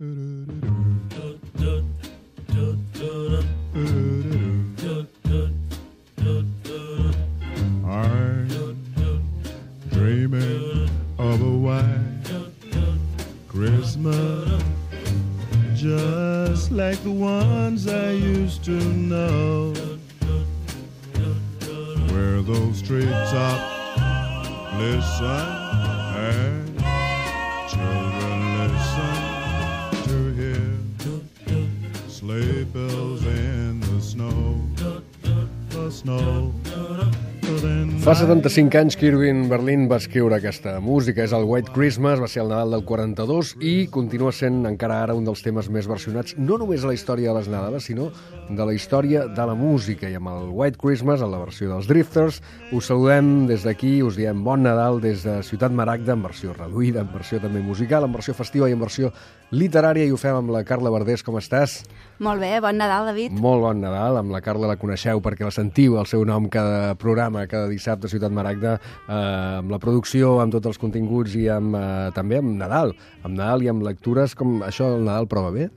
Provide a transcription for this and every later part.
I'm dreaming of a white Christmas just like the ones 75 anys que Irving Berlin va escriure aquesta música. És el White Christmas, va ser el Nadal del 42 i continua sent encara ara un dels temes més versionats, no només a la història de les Nadales, sinó de la història de la música. I amb el White Christmas, en la versió dels Drifters, us saludem des d'aquí, us diem bon Nadal des de Ciutat Maragda, en versió reduïda, en versió també musical, en versió festiva i en versió literària, i ho fem amb la Carla Verdés. Com estàs? Molt bé, bon Nadal, David. Molt bon Nadal. Amb la Carla la coneixeu perquè la sentiu, el seu nom cada programa, cada dissabte a Ciutat Maragda, eh, amb la producció, amb tots els continguts i amb, eh, també amb Nadal. Amb Nadal i amb lectures, com això el Nadal prova bé?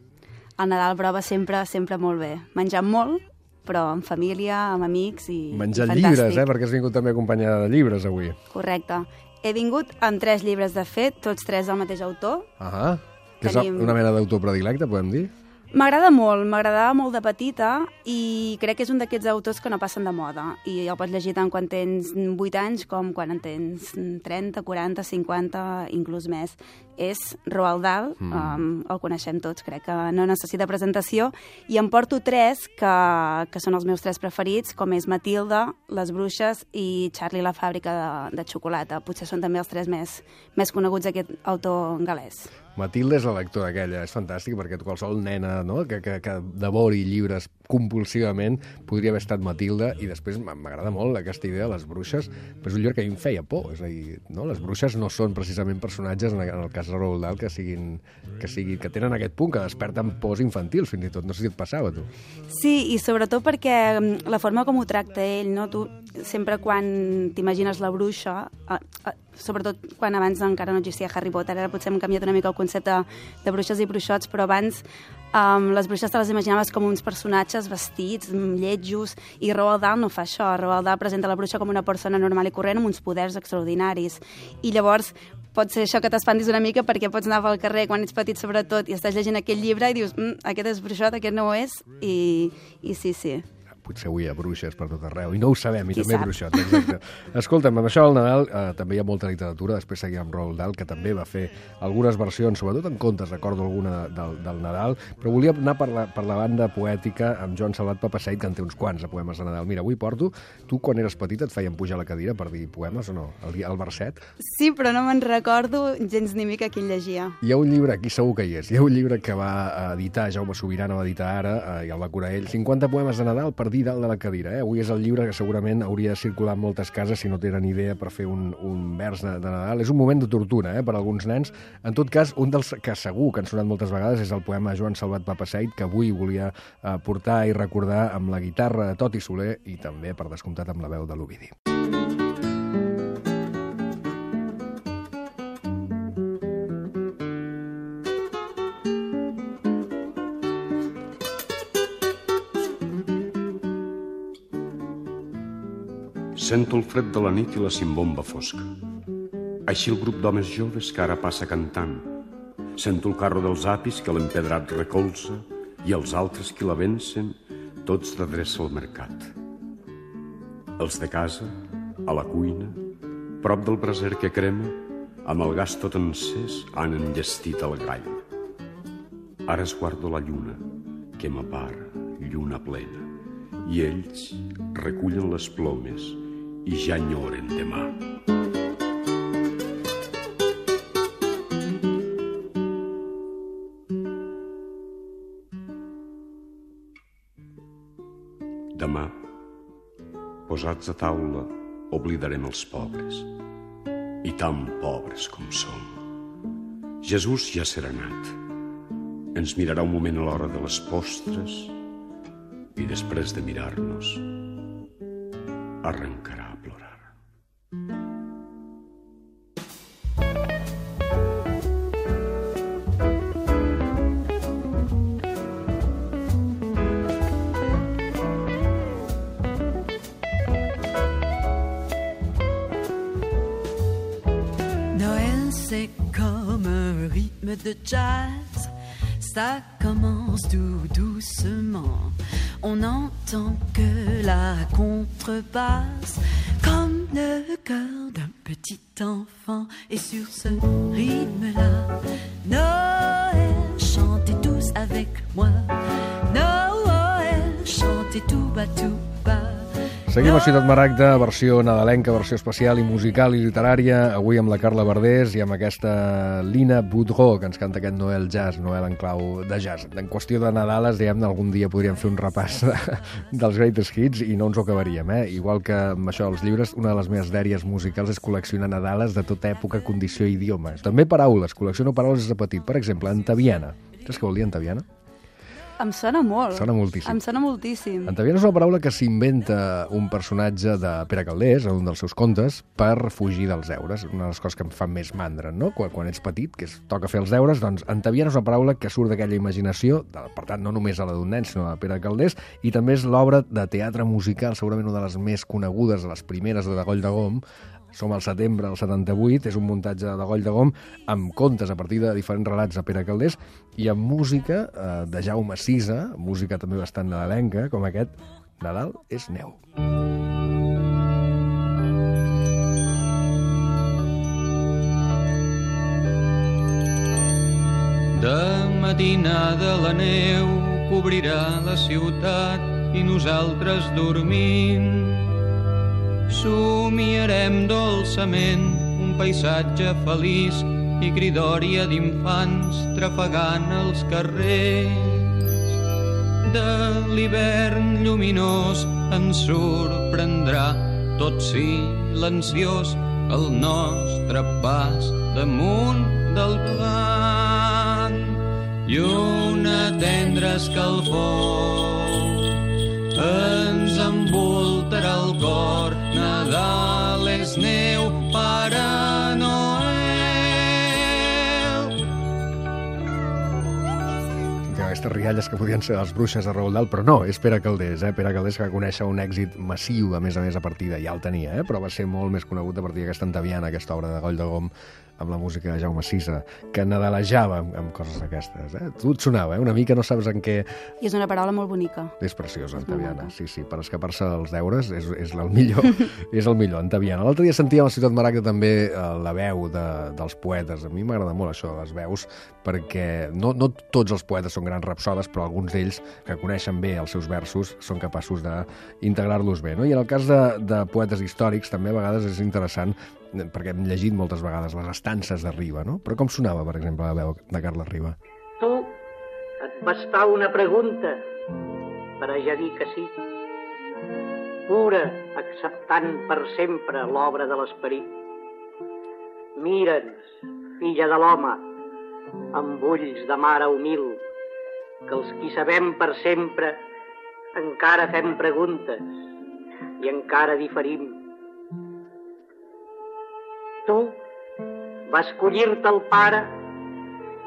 El Nadal prova sempre, sempre molt bé. Menjant molt, però amb família, amb amics i Menjant i fantàstic. llibres, eh? Perquè has vingut també acompanyada de llibres avui. Correcte. He vingut amb tres llibres de fet, tots tres del mateix autor. Ah, que és Tenim- una mena d'autor predilecte, podem dir? M'agrada molt, m'agradava molt de petita i crec que és un d'aquests autors que no passen de moda i el pots llegir tant quan tens 8 anys com quan en tens 30, 40, 50, inclús més. És Roald Dahl, mm. um, el coneixem tots, crec que no necessita presentació, i em porto tres que, que són els meus tres preferits, com és Matilda, Les Bruixes i Charlie la fàbrica de, de xocolata. Potser són també els tres més, més coneguts d'aquest autor galès. Matilde és la lectora aquella, és fantàstic perquè qualsevol nena no? que, que, que devori llibres compulsivament podria haver estat Matilda i després m'agrada molt aquesta idea de les bruixes, però és un llibre que a mi em feia por, és a dir, no? les bruixes no són precisament personatges, en el, cas de Roald Dahl, que siguin, que siguin, que tenen aquest punt, que desperten pors infantils fins i tot, no sé si et passava tu. Sí, i sobretot perquè mm, la forma com ho tracta ell, no? Tu sempre quan t'imagines la bruixa, eh, eh, sobretot quan abans encara no existia Harry Potter, ara potser hem canviat una mica el concepte de bruixes i bruixots, però abans um, les bruixes te les imaginaves com uns personatges vestits, mm, lletjos, i Roald Dahl no fa això. Roald Dahl presenta la bruixa com una persona normal i corrent amb uns poders extraordinaris. I llavors pot ser això que t'espantis una mica perquè pots anar pel carrer quan ets petit sobretot i estàs llegint aquest llibre i dius mm, aquest és bruixot, aquest no ho és i, i sí, sí. Potser avui hi ha bruixes per tot arreu, i no ho sabem, i Qui també sap? bruixots, exacte. Escolta'm, amb això del Nadal eh, també hi ha molta literatura, després seguim amb Roald Dahl, que també va fer algunes versions, sobretot en contes, recordo alguna del, del Nadal, però volia anar per la, per la banda poètica amb Joan Salvat Papaseit, que en té uns quants de poemes de Nadal. Mira, avui porto, tu quan eres petita et feien pujar a la cadira per dir poemes o no? El, el verset? Sí, però no me'n recordo gens ni mica qui llegia. Hi ha un llibre, aquí segur que hi és, hi ha un llibre que va editar, Jaume Sobirana va editar ara, eh, i el va curar ell, 50 poemes de Nadal per dir dalt de la cadira. Eh? Avui és el llibre que segurament hauria de circular en moltes cases si no tenen idea per fer un, un vers de, de Nadal. És un moment de tortura eh, per a alguns nens. En tot cas, un dels que segur que han sonat moltes vegades és el poema Joan Salvat Papaseit, que avui volia eh, portar i recordar amb la guitarra de Toti Soler i també, per descomptat, amb la veu de l'Ovidi. Sento el fred de la nit i la cimbomba fosca. Així el grup d'homes joves que ara passa cantant. Sento el carro dels apis que l'empedrat recolza i els altres que la vencen, tots d'adreça al mercat. Els de casa, a la cuina, prop del braser que crema, amb el gas tot encès han enllestit el gall. Ara esguardo la lluna, que m'apara, lluna plena, i ells recullen les plomes i ja enyoren demà. Demà, posats a taula, oblidarem els pobres, i tan pobres com som. Jesús ja serà nat. Ens mirarà un moment a l'hora de les postres i després de mirar-nos arrencarà rythme de jazz. Ça commence tout doucement. On n'entend que la contrebasse, comme le cœur d'un petit enfant. Et sur ce rythme-là, Noël, chantez tous avec moi. Noël, chantez tout bas, tout. Seguim a Ciutat Maragda, versió nadalenca, versió especial i musical i literària, avui amb la Carla Verdés i amb aquesta Lina Boudreau, que ens canta aquest Noel Jazz, Noel en clau de jazz. En qüestió de Nadales, diguem algun dia podríem fer un repàs de, dels greatest hits i no ens ho acabaríem, eh? Igual que amb això dels llibres, una de les meves dèries musicals és col·leccionar Nadales de tota època, condició i idiomes. També paraules, col·lecciono paraules des de petit. Per exemple, entaviana. Saps què vol dir entaviana? Em sona molt. Sona moltíssim. Em sona moltíssim. Entaviana és una paraula que s'inventa un personatge de Pere Caldés, en un dels seus contes, per fugir dels deures. Una de les coses que em fa més mandra, no? Quan, quan ets petit, que es toca fer els deures, doncs entaviana és una paraula que surt d'aquella imaginació, de, per tant, no només a la d'un nen, sinó de Pere Caldés, i també és l'obra de teatre musical, segurament una de les més conegudes, de les primeres de Goll de Gom, som al setembre del 78, és un muntatge de Goll de Gom amb contes a partir de diferents relats de Pere Caldés i amb música eh, de Jaume Sisa, música també bastant nadalenca, com aquest Nadal és neu. De matinada la neu cobrirà la ciutat i nosaltres dormint somiarem dolçament un paisatge feliç i cridòria d'infants trafegant els carrers. De l'hivern lluminós ens sorprendrà tot silenciós el nostre pas damunt del blanc i una tendra escalfor ens envoltarà el cor. Nadal és neu, Pare Noel. Que aquestes rialles que podien ser les bruixes de Roald Dahl, però no, és Pere Caldés, eh? Pere Caldés que va conèixer un èxit massiu, a més a més, a partir de ja el tenia, eh? però va ser molt més conegut a partir d'aquesta entaviana, aquesta obra de Goll de Gom, amb la música de Jaume Sisa, que nadalejava amb, amb coses d'aquestes. Eh? Tu et sonava, eh? una mica no saps en què... I és una paraula molt bonica. És preciosa, És molt Antaviana. Sí, sí, per escapar-se dels deures és, és el millor. és el millor, Antaviana. L'altre dia sentíem a la Ciutat Maragda també eh, la veu de, dels poetes. A mi m'agrada molt això de les veus, perquè no, no tots els poetes són grans rapsodes, però alguns d'ells, que coneixen bé els seus versos, són capaços d'integrar-los bé. No? I en el cas de, de poetes històrics, també a vegades és interessant perquè hem llegit moltes vegades les estances de Riba, no? Però com sonava, per exemple, la veu de Carles Riba? Tu et vas fa una pregunta per a ja dir que sí. Pura, acceptant per sempre l'obra de l'esperit. Mira'ns, filla de l'home, amb ulls de mare humil, que els qui sabem per sempre encara fem preguntes i encara diferim. Vas collir-te el pare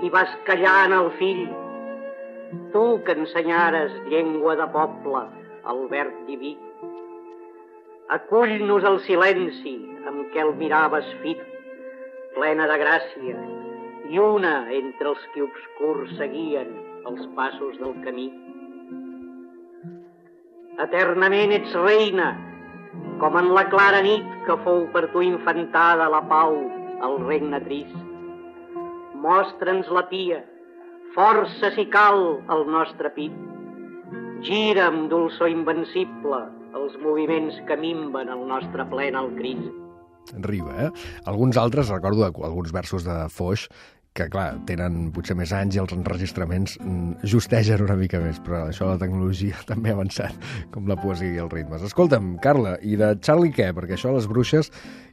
i vas callar en el fill. Tu que ensenyares llengua de poble al verd diví. Acull-nos el silenci amb què el miraves fit, plena de gràcia, i una entre els que obscurs seguien els passos del camí. Eternament ets reina, com en la clara nit que fou per tu infantada la pau al regne trist. Mostra'ns la pia, força si cal el nostre pit. Gira amb dolçor invencible els moviments que minven el nostre plen al Crist. Riba, eh? Alguns altres, recordo alguns versos de Foix, que, clar, tenen potser més anys i els enregistraments justegen una mica més, però això la tecnologia també ha avançat, com la poesia i els ritmes. Escolta'm, Carla, i de Charlie què? Perquè això, les bruixes,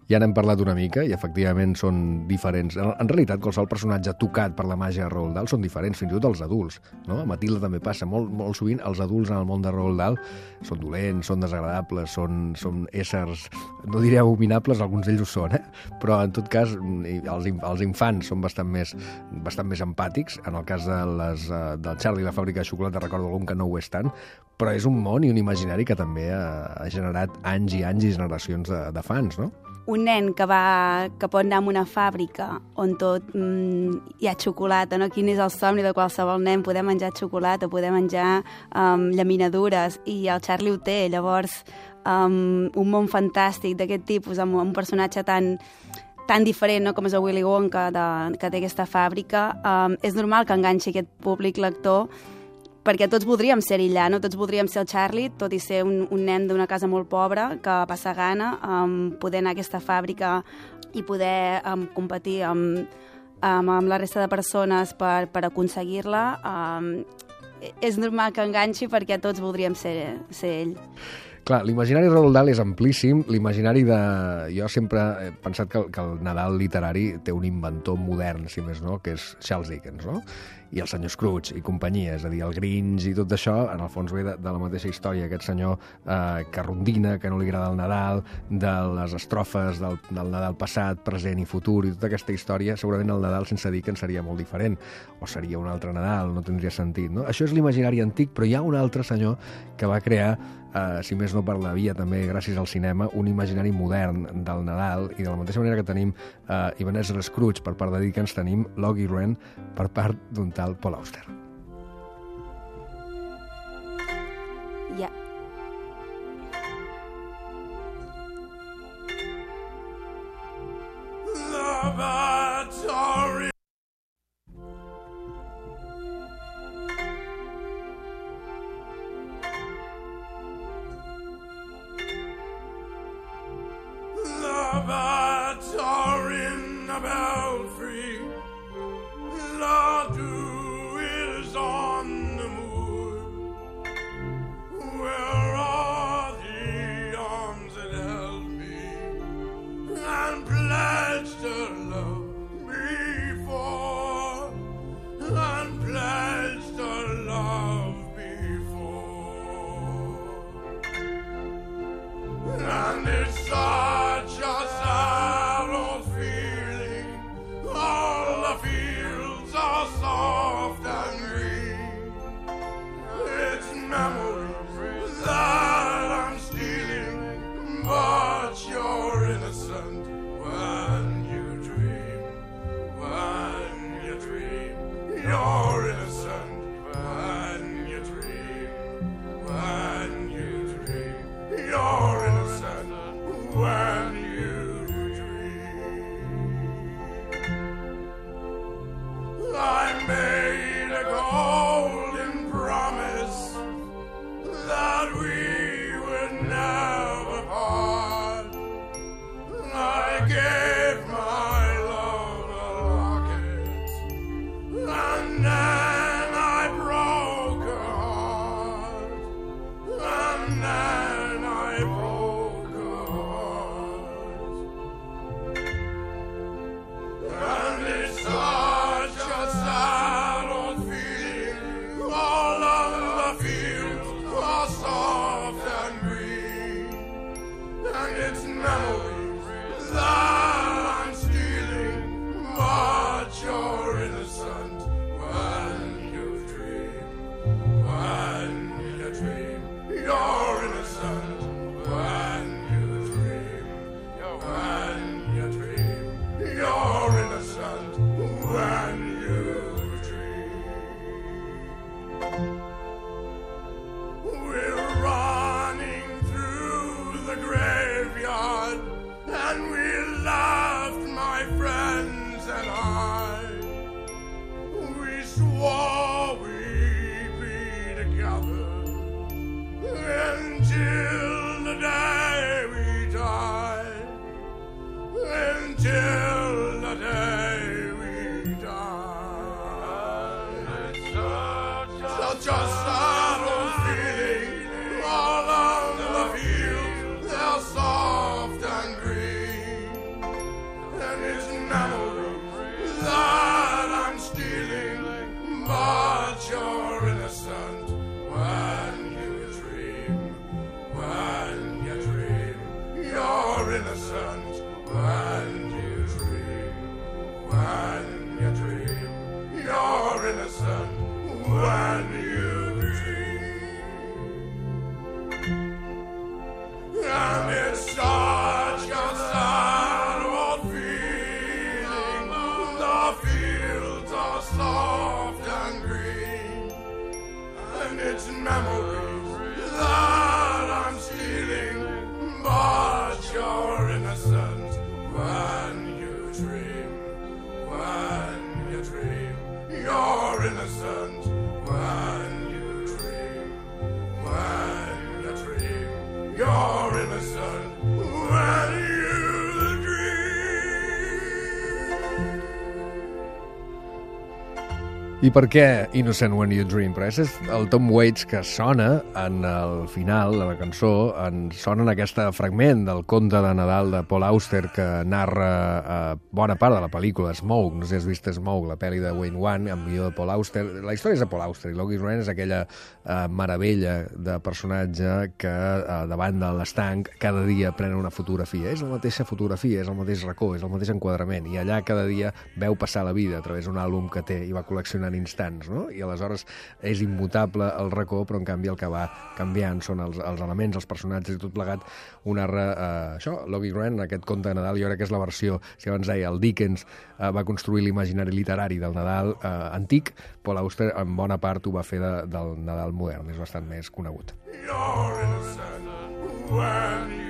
ja n'hem parlat una mica i efectivament són diferents. En, en realitat, qualsevol personatge tocat per la màgia de Roald Dahl són diferents, fins i tot els adults. No? A Matilda també passa. Molt, molt sovint els adults en el món de Roald Dahl són dolents, són desagradables, són, són éssers, no diré abominables, alguns d'ells ho són, eh? però en tot cas i els, els infants són bastant més, bastant més empàtics. En el cas de les, eh, del Charlie i la fàbrica de xocolata recordo algun que no ho és tant, però és un món i un imaginari que també ha, ha generat anys i anys i generacions de, de fans, no? Un nen que, va, que pot anar a una fàbrica on tot mm, hi ha xocolata, no? quin és el somni de qualsevol nen, poder menjar xocolata, poder menjar um, llaminadures, i el Charlie ho té, llavors um, un món fantàstic d'aquest tipus, amb un personatge tan tan diferent no? com és el Willy Wonka de, que té aquesta fàbrica, um, és normal que enganxi aquest públic lector perquè tots voldríem ser allà, no? tots voldríem ser el Charlie, tot i ser un, un nen d'una casa molt pobra que passa gana, um, poder anar a aquesta fàbrica i poder um, competir amb, um, amb la resta de persones per, per aconseguir-la, um, és normal que enganxi perquè tots voldríem ser, ser ell. Clar, l'imaginari Roald Dahl és amplíssim. L'imaginari de... Jo sempre he pensat que, que el Nadal literari té un inventor modern, si més no, que és Charles Dickens, no? I el senyor Scrooge i companyia, és a dir, el Grinch i tot això, en el fons ve de, de la mateixa història. Aquest senyor eh, que rondina, que no li agrada el Nadal, de les estrofes del, del Nadal passat, present i futur, i tota aquesta història, segurament el Nadal sense Dickens seria molt diferent, o seria un altre Nadal, no tindria sentit, no? Això és l'imaginari antic, però hi ha un altre senyor que va crear eh, si més no per la via també gràcies al cinema, un imaginari modern del Nadal i de la mateixa manera que tenim eh, Ebenezer Scrooge per part de Dickens, tenim Logie Wren per part d'un tal Paul Auster. Ja. abbots are in the belfry. La innocent when you dream. When you dream, you're innocent when you innocent I per què Innocent When You Dream? Però és el Tom Waits que sona en el final de la cançó, en, sona en aquest fragment del conte de Nadal de Paul Auster que narra eh, bona part de la pel·lícula Smoke, no sé si has vist Smoke, la pel·li de Wayne Wan, amb guió de Paul Auster. La història és de Paul Auster i Lois Ryan és aquella eh, meravella de personatge que eh, davant de l'estanc cada dia pren una fotografia. És la mateixa fotografia, és el mateix racó, és el mateix enquadrament i allà cada dia veu passar la vida a través d'un àlbum que té i va col·leccionant en instants, no? I aleshores és immutable el racó, però en canvi el que va canviant són els, els elements, els personatges i tot plegat. Un narra eh, això, Logie Grant, aquest conte de Nadal, jo crec que és la versió, si abans deia, el Dickens eh, va construir l'imaginari literari del Nadal eh, antic, Paul Auster en bona part ho va fer de, del Nadal modern, és bastant més conegut. Innocent when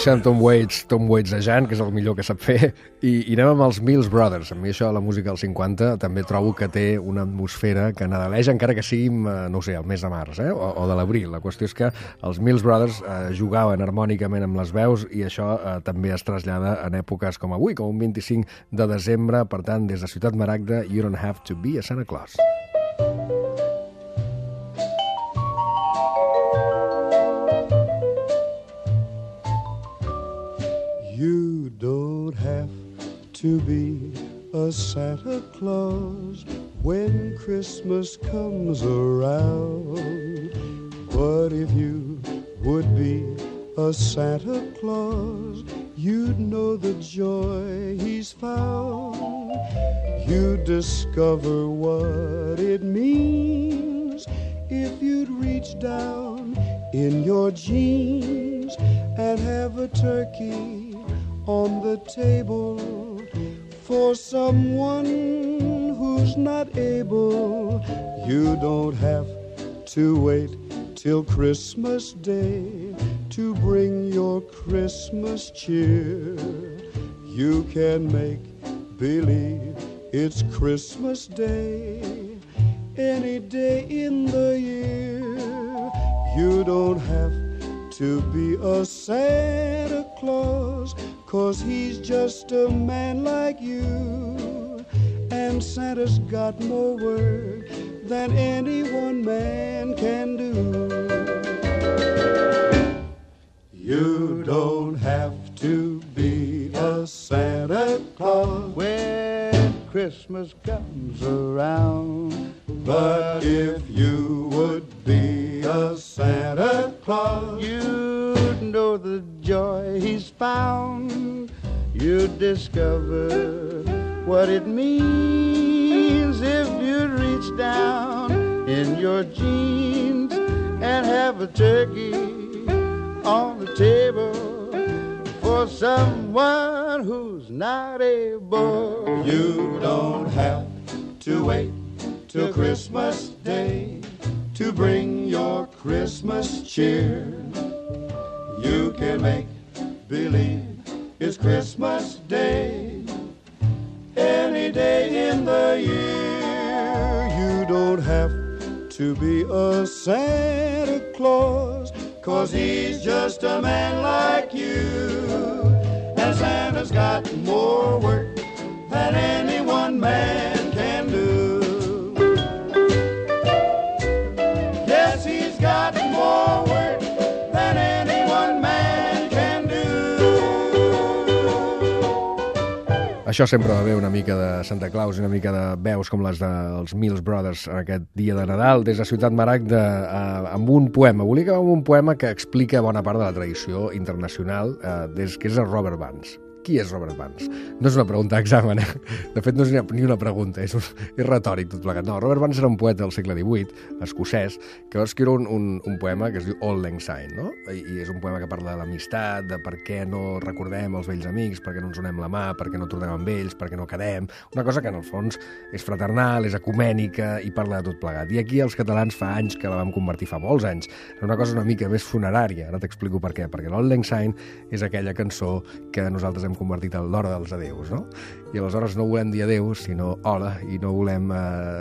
Deixant Tom Waits, Tom Waits de Jan, que és el millor que sap fer, i, i anem amb els Mills Brothers. A mi això, la música dels 50, també trobo que té una atmosfera que nadaleja, encara que sigui, eh, no sé, el mes de març, eh? o, o de l'abril. La qüestió és que els Mills Brothers eh, jugaven harmònicament amb les veus i això eh, també es trasllada en èpoques com avui, com un 25 de desembre, per tant, des de Ciutat Maragda, You Don't Have to Be a Santa Claus. You to be a Santa Claus when Christmas comes around. But if you would be a Santa Claus, you'd know the joy he's found. You'd discover what it means if you'd reach down in your jeans and have a turkey on the table for someone who's not able. You don't have to wait till Christmas Day to bring your Christmas cheer. You can make believe it's Christmas Day any day in the year. You don't have to be a Santa Claus, cause he's just a man like you. And Santa's got more work than any one man can do. You don't have to be a Santa Claus when Christmas comes around. But if you discover what it means if you reach down in your jeans and have a turkey on the table for someone who's not able. You don't have to wait till Christmas Day to bring your Christmas cheer. You can make believe it's Christmas Day any day in the year. You don't have to be a Santa Claus, cause he's just a man like you. And Santa's got more work than any one man Això sempre va bé una mica de Santa Claus i una mica de veus com les dels Mills Brothers en aquest dia de Nadal des de Ciutat Maragda eh, amb un poema. Volia acabar amb un poema que explica bona part de la tradició internacional eh, des que és el Robert Burns. Qui és Robert Burns? No és una pregunta d'examen, eh? De fet, no és ni una pregunta, és, un, és retòric tot plegat. No, Robert Burns era un poeta del segle XVIII, escocès, que va escriure un, un, un poema que es diu Old Lang Syne, no? I, I és un poema que parla de l'amistat, de per què no recordem els vells amics, per què no ens donem la mà, per què no tornem amb ells, per què no quedem... Una cosa que, en el fons, és fraternal, és ecumènica i parla de tot plegat. I aquí els catalans fa anys que la vam convertir, fa molts anys, en una cosa una mica més funerària. Ara t'explico per què. Perquè l'Old Lang Syne és aquella cançó que nosaltres hem convertit en l'hora dels adeus, no? I aleshores no volem dir adeus, sinó hola, i no volem eh,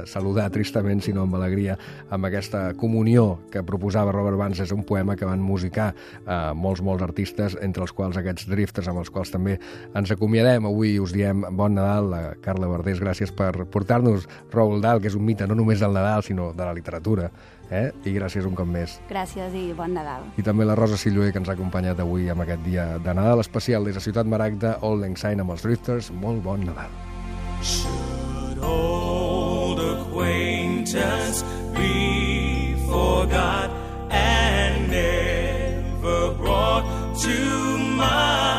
saludar tristament, sinó amb alegria, amb aquesta comunió que proposava Robert Burns. És un poema que van musicar eh, molts, molts artistes, entre els quals aquests drifters, amb els quals també ens acomiadem. Avui us diem bon Nadal, la Carla Verdés, gràcies per portar-nos Roald Dahl, que és un mite no només del Nadal, sinó de la literatura. Eh? I gràcies un cop més. Gràcies i bon Nadal. I també la Rosa Sillué, que ens ha acompanyat avui amb aquest dia de Nadal especial des de Ciutat Maragda, Old Lang Syne amb els Drifters. Molt bon Nadal. Should old acquaintance be forgot and never brought to mind?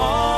all.